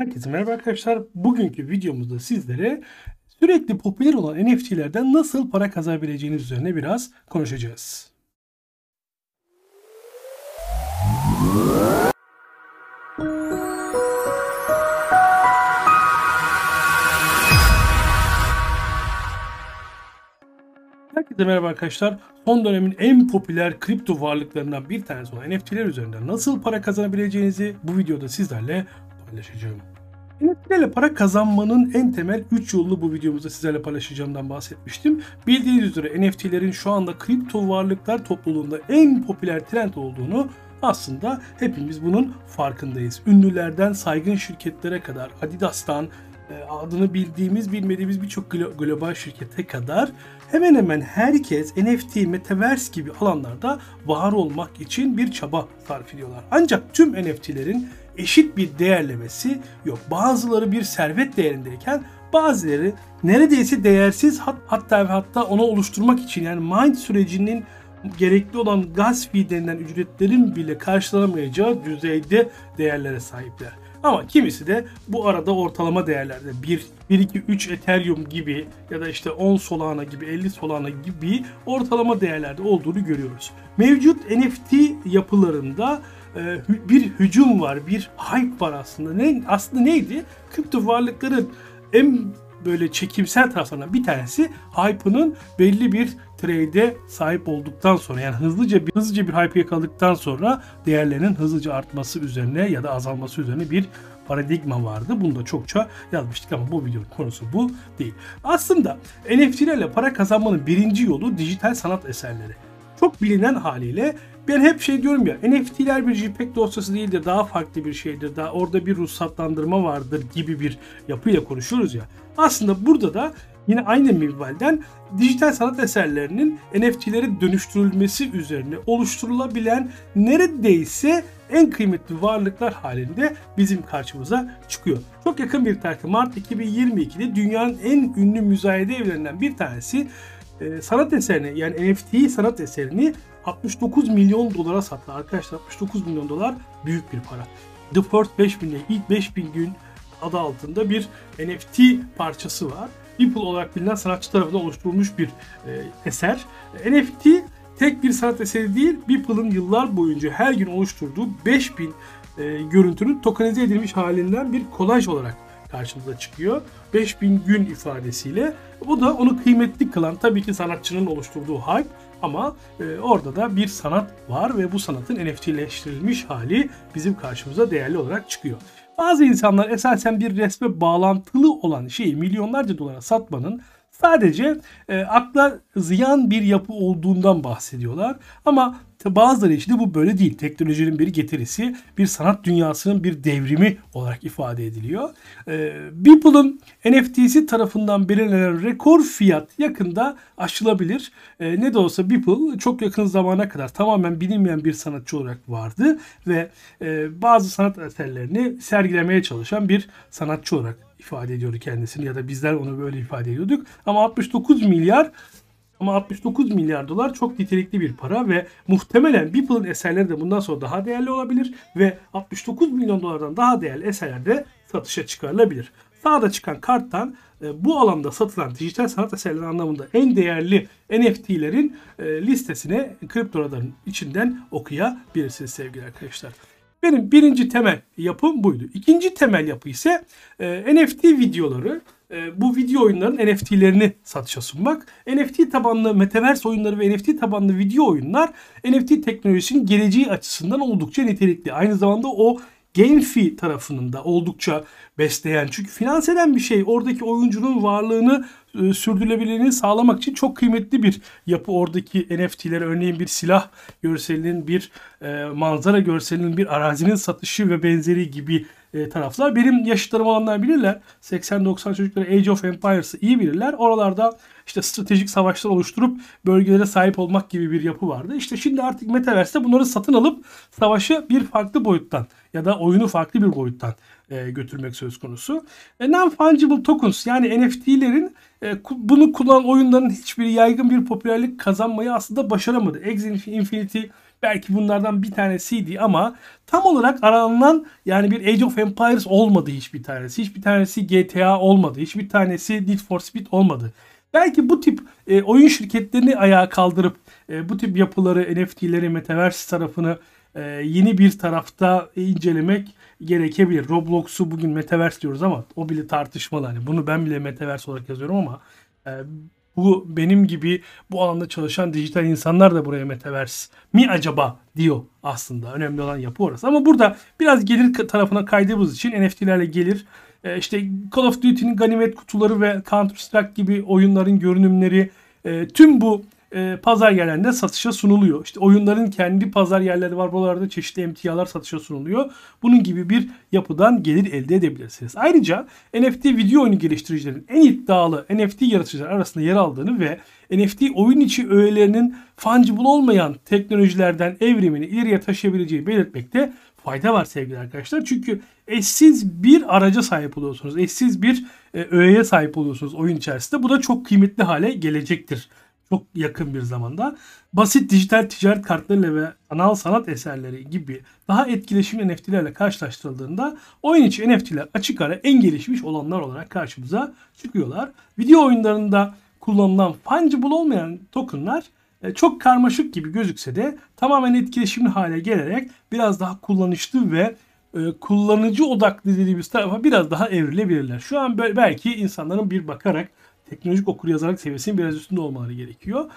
Herkese merhaba arkadaşlar. Bugünkü videomuzda sizlere sürekli popüler olan NFT'lerden nasıl para kazanabileceğiniz üzerine biraz konuşacağız. Herkese merhaba arkadaşlar. Son dönemin en popüler kripto varlıklarından bir tanesi olan NFT'ler üzerinden nasıl para kazanabileceğinizi bu videoda sizlerle paylaşacağım. NFT'lerle para kazanmanın en temel 3 yolunu bu videomuzda sizlerle paylaşacağımdan bahsetmiştim. Bildiğiniz üzere NFT'lerin şu anda kripto varlıklar topluluğunda en popüler trend olduğunu aslında hepimiz bunun farkındayız. Ünlülerden saygın şirketlere kadar Adidas'tan adını bildiğimiz bilmediğimiz birçok global şirkete kadar hemen hemen herkes NFT, Metaverse gibi alanlarda var olmak için bir çaba sarf ediyorlar. Ancak tüm NFT'lerin eşit bir değerlemesi yok. Bazıları bir servet değerindeyken bazıları neredeyse değersiz hat, hatta ve hatta onu oluşturmak için yani mind sürecinin gerekli olan gaz fee denilen ücretlerin bile karşılanamayacağı düzeyde değerlere sahipler. Ama kimisi de bu arada ortalama değerlerde 1, 1 2, 3 Ethereum gibi ya da işte 10 Solana gibi 50 Solana gibi ortalama değerlerde olduğunu görüyoruz. Mevcut NFT yapılarında e, bir hücum var, bir hype var aslında. Ne, aslında neydi? Kripto varlıkların en böyle çekimsel taraflarından bir tanesi hype'ının belli bir trade'e sahip olduktan sonra yani hızlıca bir hızlıca bir hype yakaladıktan sonra değerlerinin hızlıca artması üzerine ya da azalması üzerine bir paradigma vardı. Bunu da çokça yazmıştık ama bu videonun konusu bu değil. Aslında NFT'lerle para kazanmanın birinci yolu dijital sanat eserleri. Çok bilinen haliyle ben hep şey diyorum ya NFT'ler bir JPEG dosyası değildir daha farklı bir şeydir daha orada bir ruhsatlandırma vardır gibi bir yapıyla konuşuyoruz ya. Aslında burada da yine aynı minvalden dijital sanat eserlerinin NFT'lere dönüştürülmesi üzerine oluşturulabilen neredeyse en kıymetli varlıklar halinde bizim karşımıza çıkıyor. Çok yakın bir tarihte Mart 2022'de dünyanın en ünlü müzayede evlerinden bir tanesi e, sanat eserini yani NFT sanat eserini 69 milyon dolara sattı arkadaşlar. 69 milyon dolar büyük bir para. The First 5000 ilk 5000 gün adı altında bir NFT parçası var. Beeple olarak bilinen sanatçı tarafından oluşturulmuş bir e, eser. NFT tek bir sanat eseri değil, Beeple'ın yıllar boyunca her gün oluşturduğu 5000 e, görüntünün tokenize edilmiş halinden bir kolaj olarak karşımıza çıkıyor. 5000 gün ifadesiyle. Bu da onu kıymetli kılan tabii ki sanatçının oluşturduğu hype ama e, orada da bir sanat var ve bu sanatın NFT'leştirilmiş hali bizim karşımıza değerli olarak çıkıyor. Bazı insanlar esasen bir resme bağlantılı olan şeyi milyonlarca dolara satmanın sadece e, akla ziyan bir yapı olduğundan bahsediyorlar. Ama bazıları için de bu böyle değil. Teknolojinin bir getirisi, bir sanat dünyasının bir devrimi olarak ifade ediliyor. E, Beeple'ın NFT'si tarafından belirlenen rekor fiyat yakında aşılabilir. E, ne de olsa Beeple çok yakın zamana kadar tamamen bilinmeyen bir sanatçı olarak vardı ve e, bazı sanat eserlerini sergilemeye çalışan bir sanatçı olarak ifade ediyordu kendisini ya da bizler onu böyle ifade ediyorduk. Ama 69 milyar ama 69 milyar dolar çok nitelikli bir para ve muhtemelen Beeple'ın eserleri de bundan sonra daha değerli olabilir ve 69 milyon dolardan daha değerli eserler de satışa çıkarılabilir. Sağda çıkan karttan e, bu alanda satılan dijital sanat eserleri anlamında en değerli NFT'lerin e, listesine kriptoların içinden okuyabilirsiniz sevgili arkadaşlar. Benim birinci temel yapım buydu. İkinci temel yapı ise e, NFT videoları. E, bu video oyunların NFT'lerini satışa sunmak. NFT tabanlı Metaverse oyunları ve NFT tabanlı video oyunlar NFT teknolojisinin geleceği açısından oldukça nitelikli. Aynı zamanda o GameFi tarafının da oldukça besleyen. Çünkü finans eden bir şey. Oradaki oyuncunun varlığını e, sürdürülebilirliğini sağlamak için çok kıymetli bir yapı. Oradaki NFT'ler örneğin bir silah görselinin, bir e, manzara görselinin, bir arazinin satışı ve benzeri gibi e, taraflar. Benim yaşıtlarım olanlar bilirler. 80-90 çocukları Age of Empires'ı iyi bilirler. Oralarda işte stratejik savaşlar oluşturup bölgelere sahip olmak gibi bir yapı vardı. İşte şimdi artık Metaverse'de bunları satın alıp savaşı bir farklı boyuttan ya da oyunu farklı bir boyuttan e, götürmek söz konusu. E, Non-fungible tokens yani NFT'lerin e, bunu kullanan oyunların hiçbiri yaygın bir popülerlik kazanmayı aslında başaramadı. Axie Infinity belki bunlardan bir tanesiydi ama tam olarak aranılan yani bir Age of Empires olmadı hiçbir tanesi. Hiçbir tanesi GTA olmadı. Hiçbir tanesi Need for Speed olmadı. Belki bu tip e, oyun şirketlerini ayağa kaldırıp e, bu tip yapıları, NFT'leri, Metaverse tarafını e, yeni bir tarafta incelemek gerekebilir. Roblox'u bugün Metaverse diyoruz ama o bile tartışmalı. Hani bunu ben bile Metaverse olarak yazıyorum ama e, bu benim gibi bu alanda çalışan dijital insanlar da buraya Metaverse mi acaba diyor aslında. Önemli olan yapı orası. Ama burada biraz gelir tarafına kaydığımız için NFT'lerle gelir e, işte Call of Duty'nin ganimet kutuları ve Counter Strike gibi oyunların görünümleri e, tüm bu e, pazar yerlerinde satışa sunuluyor. İşte oyunların kendi pazar yerleri var. Buralarda çeşitli emtialar satışa sunuluyor. Bunun gibi bir yapıdan gelir elde edebilirsiniz. Ayrıca NFT video oyunu geliştiricilerin en iddialı NFT yaratıcılar arasında yer aldığını ve NFT oyun içi öğelerinin fungible olmayan teknolojilerden evrimini ileriye taşıyabileceği belirtmekte fayda var sevgili arkadaşlar. Çünkü eşsiz bir araca sahip oluyorsunuz. Eşsiz bir e, öğeye sahip oluyorsunuz oyun içerisinde. Bu da çok kıymetli hale gelecektir çok yakın bir zamanda basit dijital ticaret kartlarıyla ve anal sanat eserleri gibi daha etkileşimli NFT'lerle karşılaştırıldığında oyun içi NFT'ler açık ara en gelişmiş olanlar olarak karşımıza çıkıyorlar. Video oyunlarında kullanılan fungible olmayan tokenlar e, çok karmaşık gibi gözükse de tamamen etkileşimli hale gelerek biraz daha kullanışlı ve e, kullanıcı odaklı dediğimiz tarafa biraz daha evrilebilirler. Şu an belki insanların bir bakarak teknolojik okuryazarlık seviyesinin biraz üstünde olmaları gerekiyor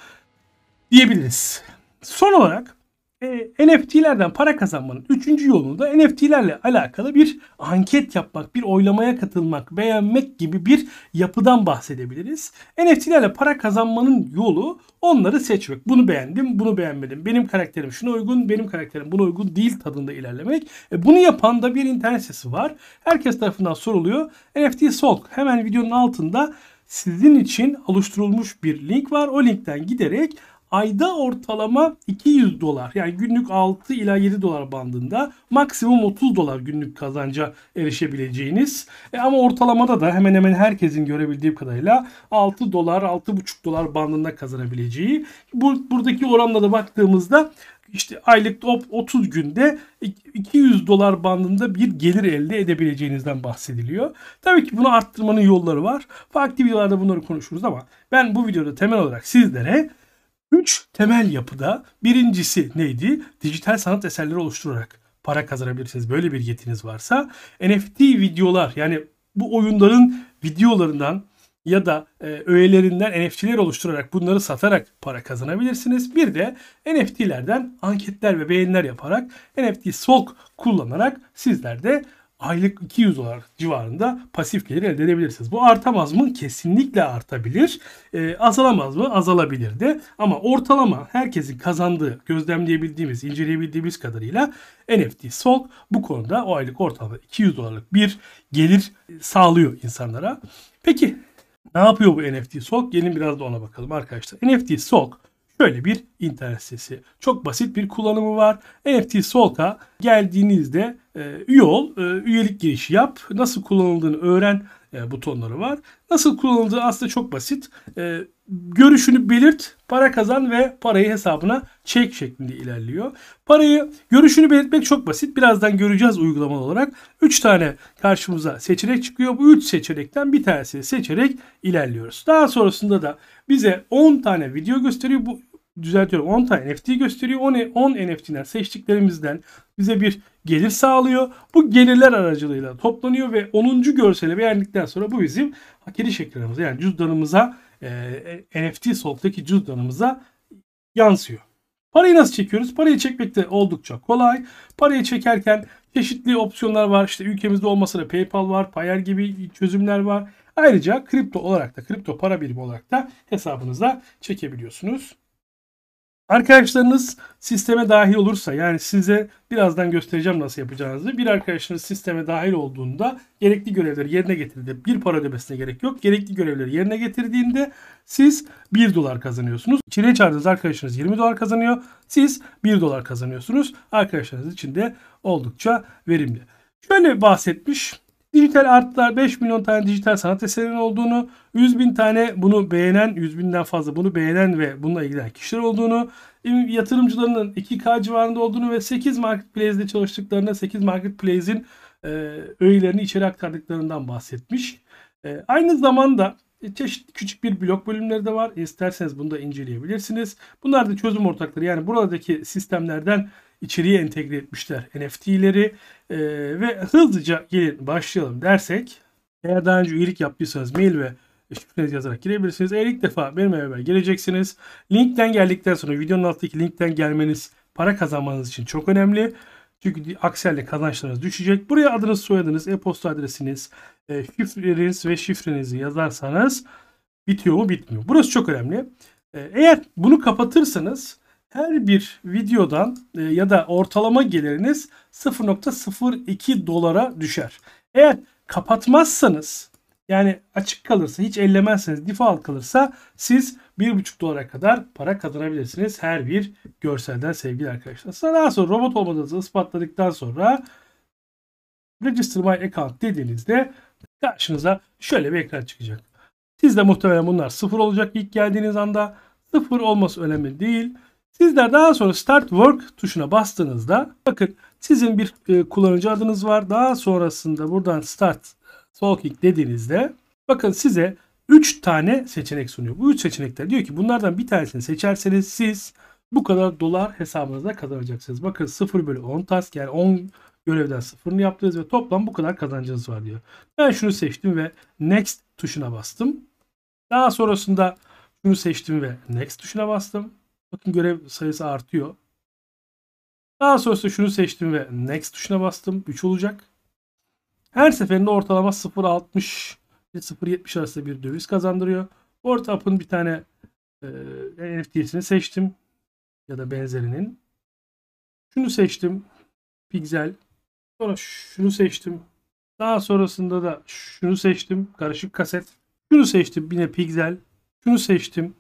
diyebiliriz. Son olarak e, NFT'lerden para kazanmanın üçüncü yolunu da NFT'lerle alakalı bir anket yapmak, bir oylamaya katılmak, beğenmek gibi bir yapıdan bahsedebiliriz. NFT'lerle para kazanmanın yolu onları seçmek. Bunu beğendim, bunu beğenmedim. Benim karakterim şuna uygun, benim karakterim buna uygun değil tadında ilerlemek. E, bunu yapan da bir internet sitesi var. Herkes tarafından soruluyor. NFT Solk hemen videonun altında sizin için oluşturulmuş bir link var. O linkten giderek ayda ortalama 200 dolar yani günlük 6 ila 7 dolar bandında maksimum 30 dolar günlük kazanca erişebileceğiniz e ama ortalamada da hemen hemen herkesin görebildiği kadarıyla 6 dolar 6,5 dolar bandında kazanabileceği bu buradaki oranla da baktığımızda işte aylık 30 günde 200 dolar bandında bir gelir elde edebileceğinizden bahsediliyor. Tabii ki bunu arttırmanın yolları var. Farklı videolarda bunları konuşuruz ama ben bu videoda temel olarak sizlere 3 temel yapıda birincisi neydi? Dijital sanat eserleri oluşturarak para kazanabilirsiniz. Böyle bir yetiniz varsa NFT videolar yani bu oyunların videolarından ya da e, öğelerinden NFT'ler oluşturarak bunları satarak para kazanabilirsiniz. Bir de NFT'lerden anketler ve beğeniler yaparak NFT Solk kullanarak sizler de aylık 200 dolar civarında pasif gelir elde edebilirsiniz. Bu artamaz mı? Kesinlikle artabilir. Ee, azalamaz mı? Azalabilir de. Ama ortalama herkesin kazandığı, gözlemleyebildiğimiz, inceleyebildiğimiz kadarıyla NFT Solk bu konuda o aylık ortalama 200 dolarlık bir gelir sağlıyor insanlara. Peki ne yapıyor bu NFT Solk? Gelin biraz da ona bakalım arkadaşlar. NFT Solk şöyle bir internet sitesi. Çok basit bir kullanımı var. NFT Solk'a geldiğinizde e, üye ol, e, üyelik girişi yap, nasıl kullanıldığını öğren e, butonları var. Nasıl kullanıldığı aslında çok basit. E, görüşünü belirt, para kazan ve parayı hesabına çek şeklinde ilerliyor. Parayı, görüşünü belirtmek çok basit. Birazdan göreceğiz uygulama olarak. 3 tane karşımıza seçenek çıkıyor. Bu 3 seçenekten bir tanesini seçerek ilerliyoruz. Daha sonrasında da bize 10 tane video gösteriyor. Bu düzeltiyorum 10 tane NFT gösteriyor. 10, 10 NFT'ler seçtiklerimizden bize bir gelir sağlıyor. Bu gelirler aracılığıyla toplanıyor ve 10. görseli beğendikten sonra bu bizim hak ediş ekranımıza yani cüzdanımıza e, NFT Solk'taki cüzdanımıza yansıyor. Parayı nasıl çekiyoruz? Parayı çekmek de oldukça kolay. Parayı çekerken çeşitli opsiyonlar var. İşte ülkemizde olmasa da PayPal var, Payer gibi çözümler var. Ayrıca kripto olarak da, kripto para birimi olarak da hesabınıza çekebiliyorsunuz. Arkadaşlarınız sisteme dahil olursa yani size birazdan göstereceğim nasıl yapacağınızı. Bir arkadaşınız sisteme dahil olduğunda gerekli görevleri yerine getirdiğinde bir para ödemesine gerek yok. Gerekli görevleri yerine getirdiğinde siz 1 dolar kazanıyorsunuz. İçeriye çağırdığınız arkadaşınız 20 dolar kazanıyor. Siz 1 dolar kazanıyorsunuz. Arkadaşlarınız için de oldukça verimli. Şöyle bahsetmiş. Dijital artlar 5 milyon tane dijital sanat eserinin olduğunu, 100 bin tane bunu beğenen, 100 binden fazla bunu beğenen ve bununla ilgilenen kişiler olduğunu, yatırımcılarının 2K civarında olduğunu ve 8 marketplace'de çalıştıklarında 8 marketplace'in e, öğelerini içeri aktardıklarından bahsetmiş. E, aynı zamanda çeşitli küçük bir blok bölümleri de var. İsterseniz bunu da inceleyebilirsiniz. Bunlar da çözüm ortakları. Yani buradaki sistemlerden içeriye entegre etmişler NFT'leri e, ve hızlıca gelin başlayalım dersek eğer daha önce üyelik yaptıysanız mail ve şifrenizi yazarak girebilirsiniz. Eğer ilk defa benimle beraber geleceksiniz. Linkten geldikten sonra videonun altındaki linkten gelmeniz para kazanmanız için çok önemli. Çünkü aksi kazançlarınız düşecek. Buraya adınız, soyadınız, e-posta adresiniz, e, şifreniz ve şifrenizi yazarsanız bitiyor mu bitmiyor. Burası çok önemli. E, eğer bunu kapatırsanız her bir videodan e, ya da ortalama geliriniz 0.02 dolara düşer. Eğer kapatmazsanız yani açık kalırsa hiç ellemezseniz default kalırsa siz 1.5 dolara kadar para kazanabilirsiniz her bir görselden sevgili arkadaşlar. Daha sonra robot olmadığınızı ispatladıktan sonra Register My Account dediğinizde karşınıza şöyle bir ekran çıkacak. Sizde muhtemelen bunlar sıfır olacak ilk geldiğiniz anda. Sıfır olması önemli değil. Sizler daha sonra Start Work tuşuna bastığınızda bakın sizin bir e, kullanıcı adınız var. Daha sonrasında buradan Start Talking dediğinizde bakın size 3 tane seçenek sunuyor. Bu 3 seçenekler diyor ki bunlardan bir tanesini seçerseniz siz bu kadar dolar hesabınızda kazanacaksınız. Bakın 0 bölü 10 task yani 10 görevden sıfırını yaptınız ve toplam bu kadar kazancınız var diyor. Ben şunu seçtim ve Next tuşuna bastım. Daha sonrasında şunu seçtim ve Next tuşuna bastım. Bakın görev sayısı artıyor. Daha sonrasında şunu seçtim ve Next tuşuna bastım. 3 olacak. Her seferinde ortalama 0.60 ile 0.70 arasında bir döviz kazandırıyor. Ortap'ın bir tane e, NFT'sini seçtim. Ya da benzerinin. Şunu seçtim. Pixel. Sonra şunu seçtim. Daha sonrasında da şunu seçtim. Karışık kaset. Şunu seçtim. Yine Pixel. Şunu seçtim.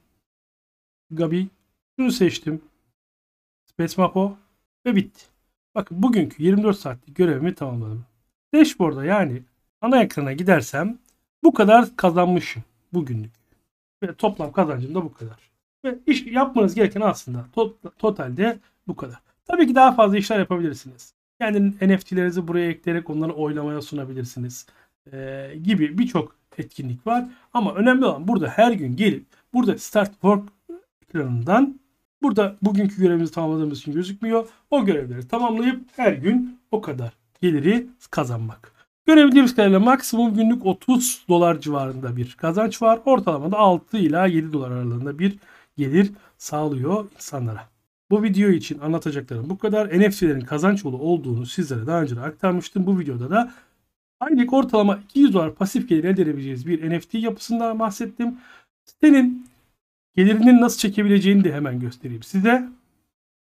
Gabi. Şunu seçtim. Space Mapo. Ve bitti. Bakın bugünkü 24 saatlik görevimi tamamladım. Dashboard'a yani ana ekrana gidersem bu kadar kazanmışım bugünlük. Ve toplam kazancım da bu kadar. Ve iş yapmanız gereken aslında to totalde bu kadar. Tabii ki daha fazla işler yapabilirsiniz. Kendi NFT'lerinizi buraya ekleyerek onları oylamaya sunabilirsiniz. Ee, gibi birçok etkinlik var. Ama önemli olan burada her gün gelip burada Start Work ekranından burada bugünkü görevimizi tamamladığımız için gözükmüyor. O görevleri tamamlayıp her gün o kadar geliri kazanmak. Görebildiğimiz kadarıyla maksimum günlük 30 dolar civarında bir kazanç var. Ortalamada 6 ila 7 dolar aralığında bir gelir sağlıyor insanlara. Bu video için anlatacaklarım bu kadar. NFT'lerin kazanç yolu olduğunu sizlere daha önce de aktarmıştım. Bu videoda da aylık ortalama 200 dolar pasif gelir elde edebileceğiniz bir NFT yapısından bahsettim. Sitenin gelirinin nasıl çekebileceğini de hemen göstereyim size.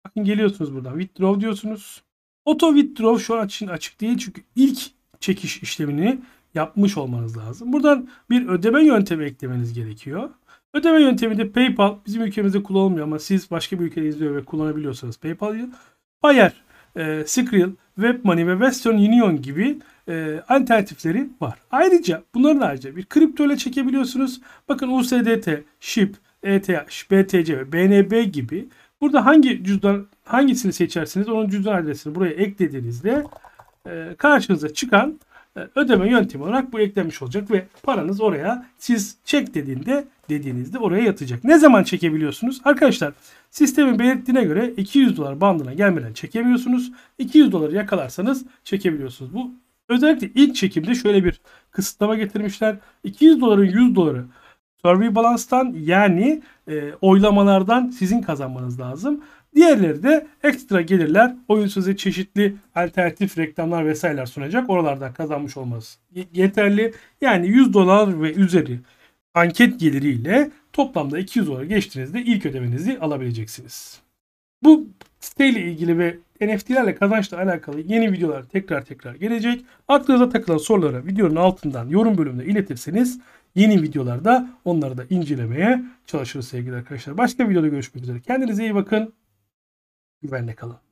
Bakın geliyorsunuz buradan withdraw diyorsunuz. Auto withdraw şu an için açık değil çünkü ilk çekiş işlemini yapmış olmanız lazım. Buradan bir ödeme yöntemi eklemeniz gerekiyor. Ödeme yöntemi de PayPal bizim ülkemizde kullanılmıyor ama siz başka bir ülkede izliyor ve kullanabiliyorsanız PayPal'ı Payer, e, Skrill, WebMoney ve Western Union gibi e, alternatifleri var. Ayrıca bunların ayrıca bir kripto ile çekebiliyorsunuz. Bakın USDT, SHIB, ETH, BTC ve BNB gibi burada hangi cüzdan hangisini seçerseniz onun cüzdan adresini buraya eklediğinizde e, karşınıza çıkan e, ödeme yöntemi olarak bu eklenmiş olacak ve paranız oraya siz çek dediğinde dediğinizde oraya yatacak. Ne zaman çekebiliyorsunuz? Arkadaşlar sistemin belirttiğine göre 200 dolar bandına gelmeden çekemiyorsunuz. 200 doları yakalarsanız çekebiliyorsunuz. Bu özellikle ilk çekimde şöyle bir kısıtlama getirmişler. 200 doların 100 doları Survey Balance'tan yani e, oylamalardan sizin kazanmanız lazım. Diğerleri de ekstra gelirler. Oyun size çeşitli alternatif reklamlar vesaireler sunacak. Oralardan kazanmış olması yeterli. Yani 100 dolar ve üzeri anket geliriyle toplamda 200 dolar geçtiğinizde ilk ödemenizi alabileceksiniz. Bu siteyle ilgili ve NFT'lerle kazançla alakalı yeni videolar tekrar tekrar gelecek. Aklınıza takılan soruları videonun altından yorum bölümüne iletirseniz yeni videolarda onları da incelemeye çalışırız sevgili arkadaşlar. Başka videoda görüşmek üzere. Kendinize iyi bakın. Güvenle kalın.